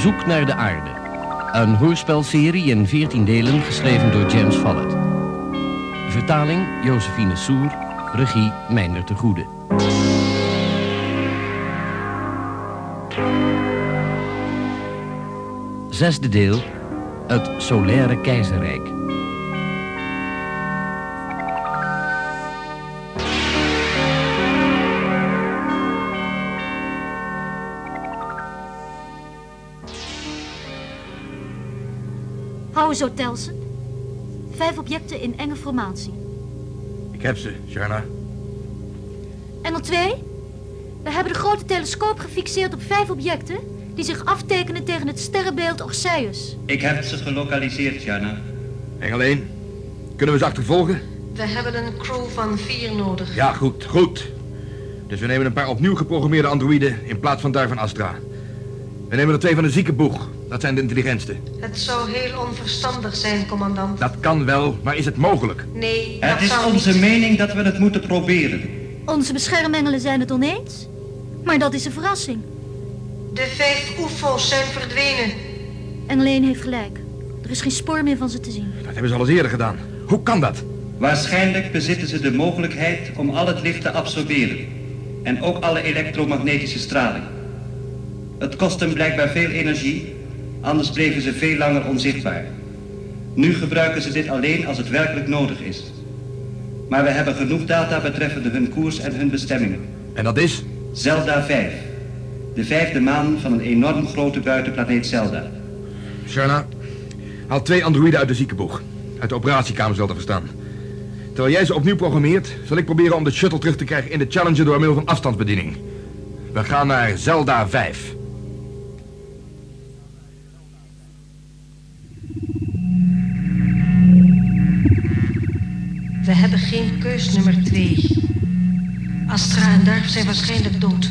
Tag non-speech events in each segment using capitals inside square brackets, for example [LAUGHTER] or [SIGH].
zoek naar de aarde. Een hoorspelserie in 14 delen geschreven door James Follett. Vertaling Josephine Soer, regie Meijner de Goede. Zesde deel, het Solaire Keizerrijk. Hou zo, Telsen. Vijf objecten in enge formatie. Ik heb ze, Sharna. Engel 2, we hebben de grote telescoop gefixeerd op vijf objecten... die zich aftekenen tegen het sterrenbeeld Orseus. Ik heb ze gelokaliseerd, Jana. Engel 1. Kunnen we ze achtervolgen? We hebben een crew van vier nodig. Ja, goed, goed. Dus we nemen een paar opnieuw geprogrammeerde androïden in plaats van daar van Astra. We nemen er twee van de ziekenboeg. Dat zijn de intelligentste. Het zou heel onverstandig zijn, commandant. Dat kan wel, maar is het mogelijk? Nee, Het dat is zou onze niet... mening dat we het moeten proberen. Onze beschermengelen zijn het oneens. Maar dat is een verrassing. De vijf UFO's zijn verdwenen. 1 heeft gelijk. Er is geen spoor meer van ze te zien. Dat hebben ze al eens eerder gedaan. Hoe kan dat? Waarschijnlijk bezitten ze de mogelijkheid om al het licht te absorberen. En ook alle elektromagnetische straling. Het kost hem blijkbaar veel energie, anders bleven ze veel langer onzichtbaar. Nu gebruiken ze dit alleen als het werkelijk nodig is. Maar we hebben genoeg data betreffende hun koers en hun bestemming. En dat is? Zelda 5. De vijfde maan van een enorm grote buitenplaneet Zelda. Sharna, haal twee androïden uit de ziekenboeg. Uit de operatiekamer zal te verstaan. Terwijl jij ze opnieuw programmeert, zal ik proberen om de shuttle terug te krijgen in de Challenger door middel van afstandsbediening. We gaan naar Zelda 5. We hebben geen keus nummer twee. Astra en Darf zijn waarschijnlijk dood.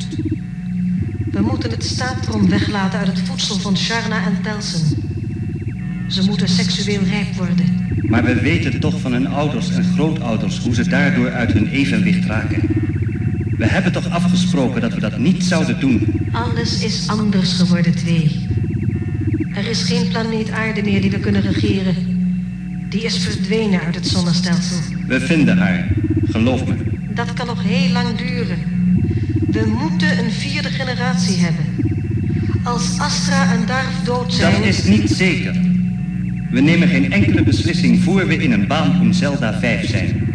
We moeten het staatrom weglaten uit het voedsel van Sharna en Telsen. Ze moeten seksueel rijp worden. Maar we weten toch van hun ouders en grootouders hoe ze daardoor uit hun evenwicht raken. We hebben toch afgesproken dat we dat niet zouden doen. Alles is anders geworden, twee. Er is geen planeet aarde meer die we kunnen regeren. Die is verdwenen uit het zonnestelsel. We vinden haar, geloof me. Dat kan nog heel lang duren. We moeten een vierde generatie hebben. Als Astra en Darf dood zijn... Dat is niet zeker. We nemen geen enkele beslissing voor we in een baan om Zelda 5 zijn.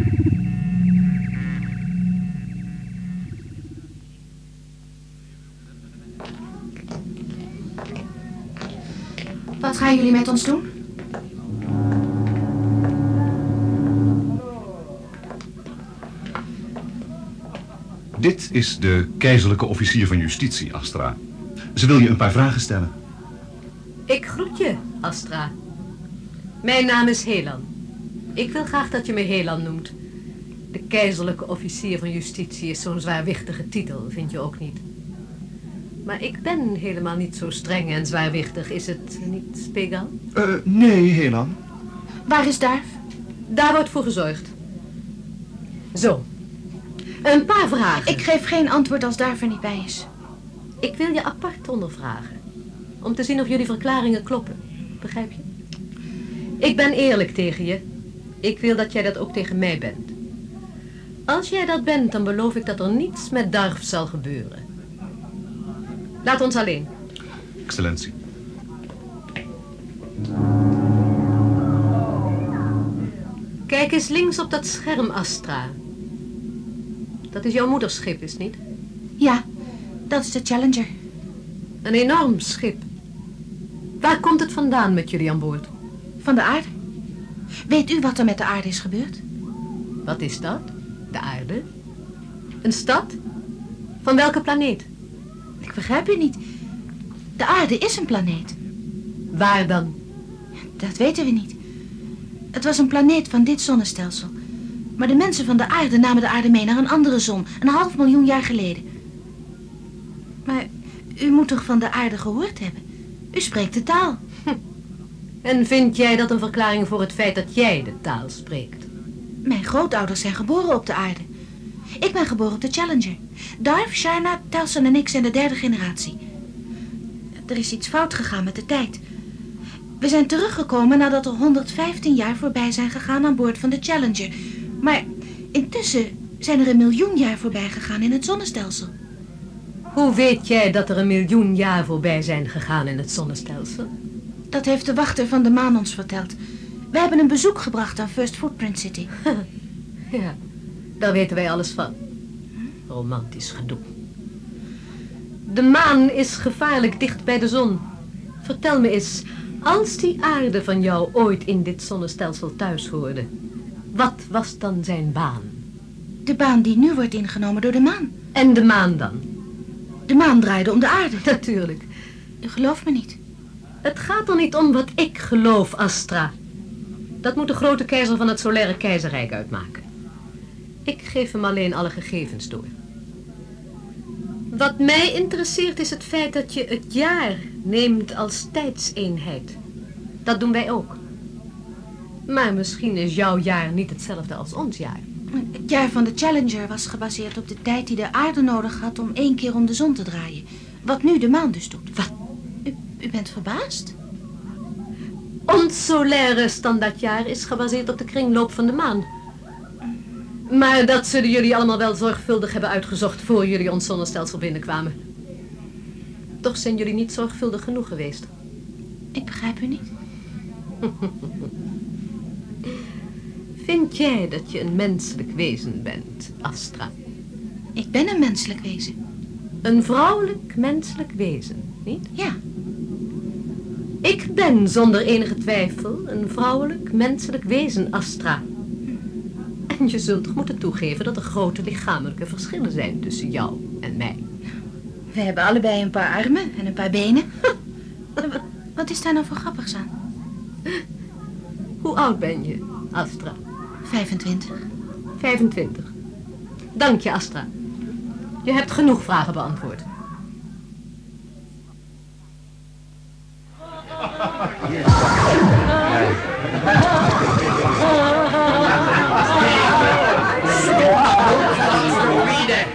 Wat gaan jullie met ons doen? Dit is de keizerlijke officier van justitie, Astra. Ze wil je een paar vragen stellen. Ik groet je, Astra. Mijn naam is Helan. Ik wil graag dat je me Helan noemt. De keizerlijke officier van justitie is zo'n zwaarwichtige titel, vind je ook niet? Maar ik ben helemaal niet zo streng en zwaarwichtig, is het niet, Spegal? Eh, nee, Helan. Waar is Darf? Daar wordt voor gezorgd. Zo. Een paar vragen. Ik geef geen antwoord als Darf er niet bij is. Ik wil je apart ondervragen. Om te zien of jullie verklaringen kloppen. Begrijp je? Ik ben eerlijk tegen je. Ik wil dat jij dat ook tegen mij bent. Als jij dat bent, dan beloof ik dat er niets met Darf zal gebeuren. Laat ons alleen. Excellentie. Kijk eens links op dat scherm, Astra. Dat is jouw moederschip, is het niet? Ja, dat is de Challenger. Een enorm schip. Waar komt het vandaan met jullie aan boord? Van de aarde. Weet u wat er met de aarde is gebeurd? Wat is dat? De aarde? Een stad? Van welke planeet? Ik begrijp u niet. De aarde is een planeet. Waar dan? Dat weten we niet. Het was een planeet van dit zonnestelsel. Maar de mensen van de aarde namen de aarde mee naar een andere zon, een half miljoen jaar geleden. Maar u moet toch van de aarde gehoord hebben? U spreekt de taal. En vind jij dat een verklaring voor het feit dat jij de taal spreekt? Mijn grootouders zijn geboren op de aarde. Ik ben geboren op de Challenger. Darf, Sharna, Telson en ik zijn de derde generatie. Er is iets fout gegaan met de tijd. We zijn teruggekomen nadat er 115 jaar voorbij zijn gegaan aan boord van de Challenger. Maar intussen zijn er een miljoen jaar voorbij gegaan in het zonnestelsel. Hoe weet jij dat er een miljoen jaar voorbij zijn gegaan in het zonnestelsel? Dat heeft de wachter van de maan ons verteld. We hebben een bezoek gebracht aan First Footprint City. [LAUGHS] Ja, daar weten wij alles van. Romantisch gedoe. De maan is gevaarlijk dicht bij de zon. Vertel me eens, als die aarde van jou ooit in dit zonnestelsel thuis hoorde, wat was dan zijn baan? De baan die nu wordt ingenomen door de maan. En de maan dan? De maan draaide om de aarde. [LAUGHS] Natuurlijk. U gelooft me niet. Het gaat er niet om wat ik geloof, Astra. Dat moet de grote keizer van het solaire keizerrijk uitmaken. Ik geef hem alleen alle gegevens door. Wat mij interesseert is het feit dat je het jaar neemt als tijdseenheid. Dat doen wij ook. Maar misschien is jouw jaar niet hetzelfde als ons jaar. Het jaar van de Challenger was gebaseerd op de tijd die de aarde nodig had om één keer om de zon te draaien. Wat nu de maan dus doet. Wat? U, u bent verbaasd? Ons solaire standaardjaar is gebaseerd op de kringloop van de maan. Maar dat zullen jullie allemaal wel zorgvuldig hebben uitgezocht voor jullie ons zonnestelsel binnenkwamen. Toch zijn jullie niet zorgvuldig genoeg geweest. Ik begrijp u niet. [LAUGHS] Vind jij dat je een menselijk wezen bent, Astra? Ik ben een menselijk wezen. Een vrouwelijk menselijk wezen, niet? Ja, Ik ben zonder enige twijfel een vrouwelijk menselijk wezen, Astra. En je zult toch moeten toegeven dat er grote lichamelijke verschillen zijn tussen jou en mij. we hebben allebei een paar armen en een paar benen. Wat- Wat is daar nou voor grappigs aan? Hoe oud ben je, Astra? 25. 25. Dank je, Astra. Je hebt genoeg vragen beantwoord. Androïde.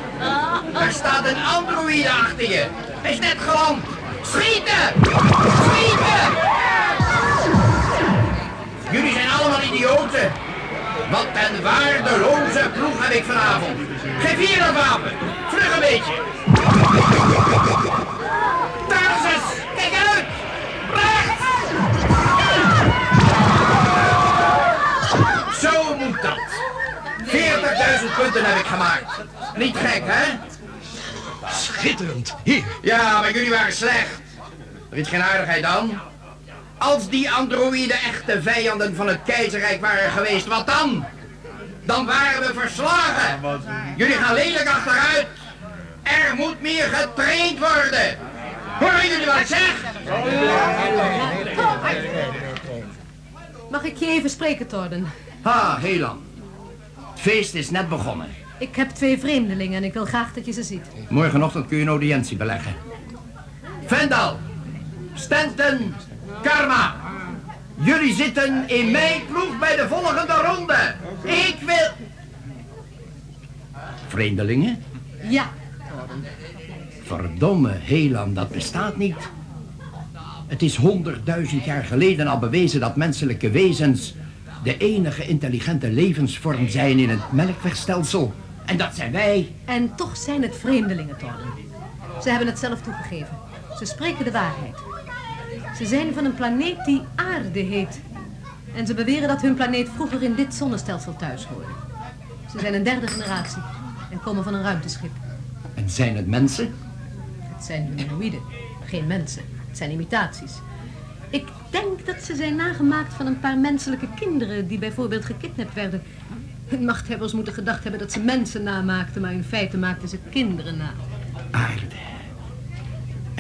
Er staat een androïde achter je. Hij is net geland. Schieten! Schieten! Wat een waardeloze ploeg heb ik vanavond. Geef hier dat wapen. Vlug een beetje. Tarsus, kijk uit! Rechts! Zo moet dat. 40.000 punten heb ik gemaakt. Niet gek, hè? Schitterend. Hier. Ja, maar jullie waren slecht. Je geen aardigheid dan? Als die androïden echte vijanden van het keizerrijk waren geweest, wat dan? Dan waren we verslagen. Jullie gaan lelijk achteruit. Er moet meer getraind worden. Horen jullie wat ik zeg? Mag ik je even spreken, Torden? Ha, Helan. Het feest is net begonnen. Ik heb twee vreemdelingen en ik wil graag dat je ze ziet. Morgenochtend kun je een audiëntie beleggen. Vendal, Stanton, Karma. Jullie zitten in mijn ploeg bij de volgende ronde. Ik wil... Vreemdelingen? Ja, Verdomme, Helan, dat bestaat niet. Het is honderdduizend jaar geleden al bewezen dat menselijke wezens... de enige intelligente levensvorm zijn in het melkwegstelsel. En dat zijn wij. en toch zijn het vreemdelingen, Torden. Ze hebben het zelf toegegeven. Ze spreken de waarheid. Ze zijn van een planeet die aarde heet. En ze beweren dat hun planeet vroeger in dit zonnestelsel thuis hoorde. Ze zijn een derde generatie en komen van een ruimteschip. En zijn het mensen? Het zijn humanoïden, geen mensen. Het zijn imitaties. Ik denk dat ze zijn nagemaakt van een paar menselijke kinderen die bijvoorbeeld gekidnapt werden. Hun machthebbers moeten gedacht hebben dat ze mensen namaakten, maar in feite maakten ze kinderen na. Aarde.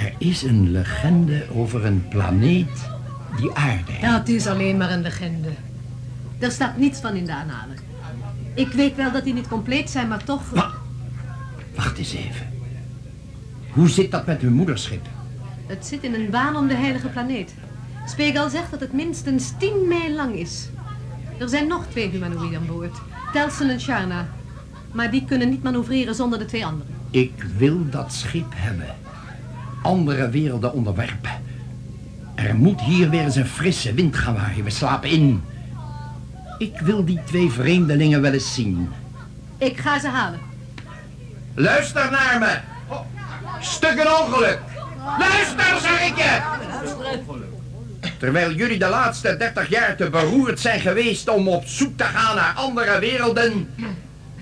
Er is een legende over een planeet die aarde heet. Dat is alleen maar een legende. Er staat niets van in de annalen. Ik weet wel dat die niet compleet zijn, maar toch... Wa- Wacht eens even. Hoe zit dat met hun moederschip? Het zit in een baan om de heilige planeet. Spiegel zegt dat het minstens 10 mijl lang is. Er zijn nog twee humanoïden aan boord. Telsen en Sharna. Maar die kunnen niet manoeuvreren zonder de twee anderen. Ik wil dat schip hebben. Andere werelden onderwerpen. Er moet hier weer eens een frisse wind gaan waaien. We slapen in. Ik wil die twee vreemdelingen wel eens zien. Ik ga ze halen. Luister naar me. Stukken ongeluk. Luister, zeg ik je. Terwijl jullie de laatste 30 jaar te beroerd zijn geweest om op zoek te gaan naar andere werelden,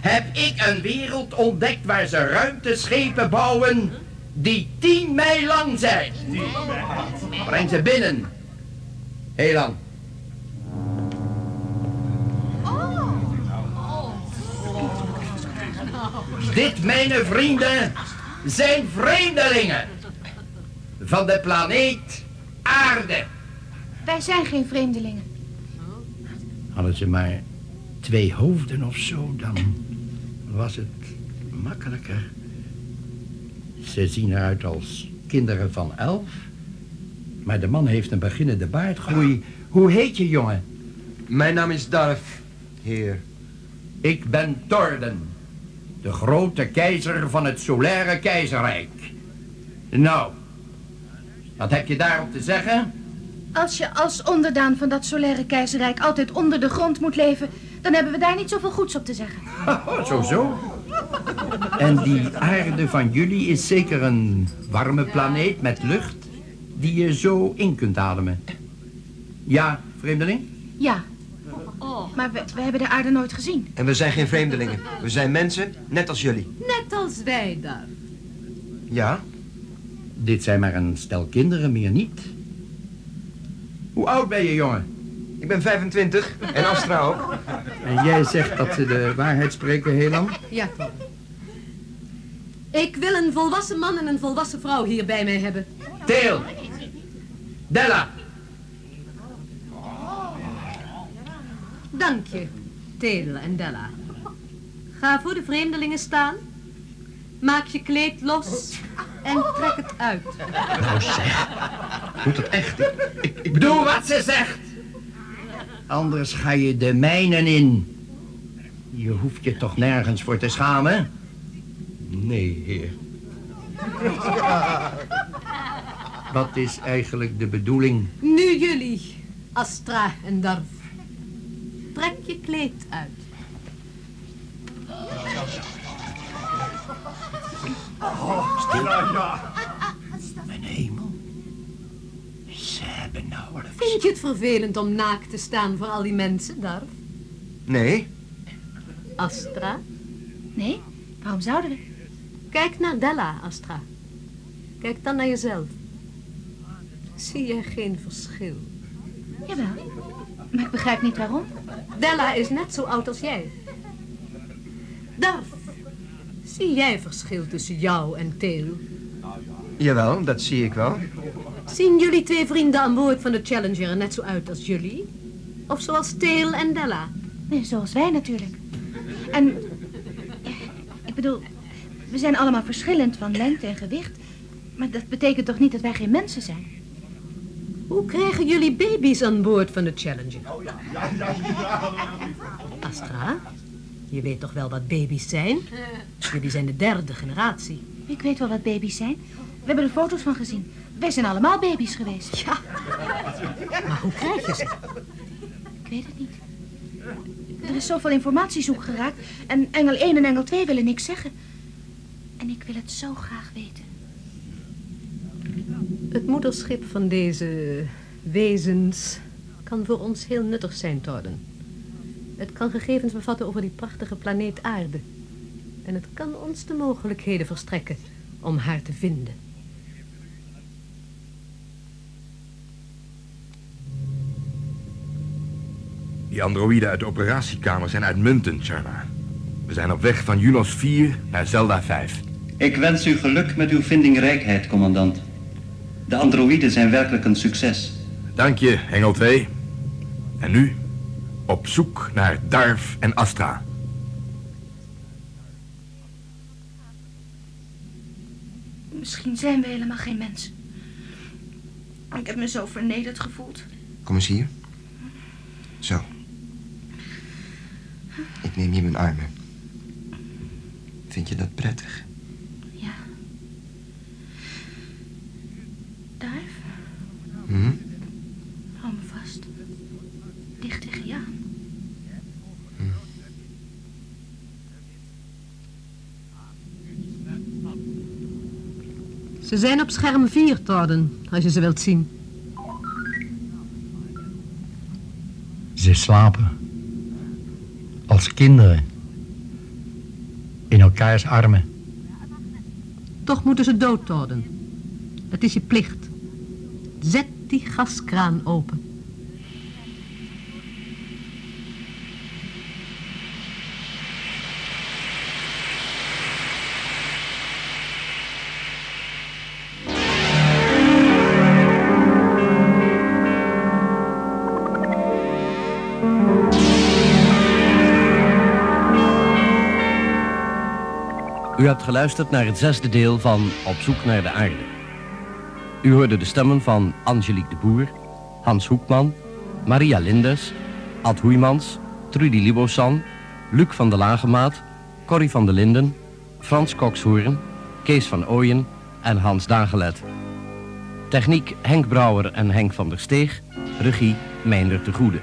heb ik een wereld ontdekt waar ze ruimteschepen bouwen die 10 mijl lang zijn. Breng ze binnen. Heel lang. Dit, mijn vrienden, zijn vreemdelingen van de planeet Aarde. Wij zijn geen vreemdelingen. Hadden ze maar twee hoofden of zo, dan was het makkelijker. Ze zien eruit als kinderen van elf. Maar de man heeft een beginnende baardgroei. Hoe heet je, jongen? Mijn naam is Darf, heer. Ik ben Torden, de grote keizer van het Solaire Keizerrijk. Nou, wat heb je daarop te zeggen? Als je als onderdaan van dat solaire keizerrijk altijd onder de grond moet leven... dan hebben we daar niet zoveel goeds op te zeggen. [LAUGHS] Oh, zo, zo. En die aarde van jullie is zeker een warme planeet met lucht... die je zo in kunt ademen. Ja, vreemdeling? Ja. Maar we, we hebben de aarde nooit gezien. En we zijn geen vreemdelingen. We zijn mensen, net als jullie. Net als wij daar. Ja? Dit zijn maar een stel kinderen, meer niet. Hoe oud ben je, jongen? Ik ben 25 en Astra ook. En jij zegt dat ze de waarheid spreken, Helan? Ja, toch. Ik wil een volwassen man en een volwassen vrouw hier bij mij hebben. Teel. Della. Dank je, Teel en Della. Ga voor de vreemdelingen staan. Maak je kleed los en trek het uit. Nou zeg, doet het echt. Ik, ik Doe wat ze zegt. Anders ga je de mijnen in. Je hoeft je toch nergens voor te schamen? Nee, heer. [LAUGHS] Wat is eigenlijk de bedoeling? Nu jullie, Astra en Darf. Trek je kleed uit. [LAUGHS] Mijn hemel. Ze hebben nauwelijks... Vind je het vervelend om naakt te staan voor al die mensen, Darf? Nee? Astra? Nee, waarom zouden we? Kijk naar Della, Astra. Kijk dan naar jezelf. Zie je geen verschil? Jawel, maar ik begrijp niet waarom. Della is net zo oud als jij. Darf, zie jij verschil tussen jou en Teel? Jawel, dat zie ik wel. Zien jullie twee vrienden aan boord van de Challenger er net zo uit als jullie? Of zoals Teel en Della? Nee, zoals wij natuurlijk. En, ik bedoel, we zijn allemaal verschillend van lengte en gewicht. Maar dat betekent toch niet dat wij geen mensen zijn? Hoe krijgen jullie baby's aan boord van de Challenger? Astra, je weet toch wel wat baby's zijn? Jullie zijn de derde generatie. Ik weet wel wat baby's zijn. We hebben er foto's van gezien. Wij zijn allemaal baby's geweest. Ja, maar hoe krijg je ze? Ik weet het niet. Er is zoveel informatiezoek geraakt. En engel 1 en engel 2 willen niks zeggen. En ik wil het zo graag weten. Het moederschip van deze wezens kan voor ons heel nuttig zijn, Torden. Het kan gegevens bevatten over die prachtige planeet Aarde. En het kan ons de mogelijkheden verstrekken om haar te vinden. Die androïden uit de operatiekamer zijn uitmuntend, Sharma. We zijn op weg van Junos 4 naar Zelda 5. Ik wens u geluk met uw vindingrijkheid, commandant. De androïden zijn werkelijk een succes. Dank je, Engel 2. En nu op zoek naar Darf en Astra. Misschien zijn we helemaal geen mensen. Ik heb me zo vernederd gevoeld. Kom eens hier. Zo. Ik neem je in mijn armen. Vind je dat prettig? Ja. Hm? Hou me vast. Dicht tegen je aan. Ze zijn op scherm 4, Torden, als je ze wilt zien. Ze slapen. Als kinderen. In elkaars armen. Toch moeten ze dood, Torden. Het is je plicht. Zet die gaskraan open. U hebt geluisterd naar het zesde deel van Op zoek naar de aarde. U hoorde de stemmen van Angelique de Boer, Hans Hoekman, Maria Lindes, Ad Hoeimans, Trudy Libosan, Luc van der Lagemaat, Corrie van der Linden, Frans Kokshoorn, Kees van Ooyen en Hans Dagelet. Techniek Henk Brouwer en Henk van der Steeg, regie Meindert de Goede.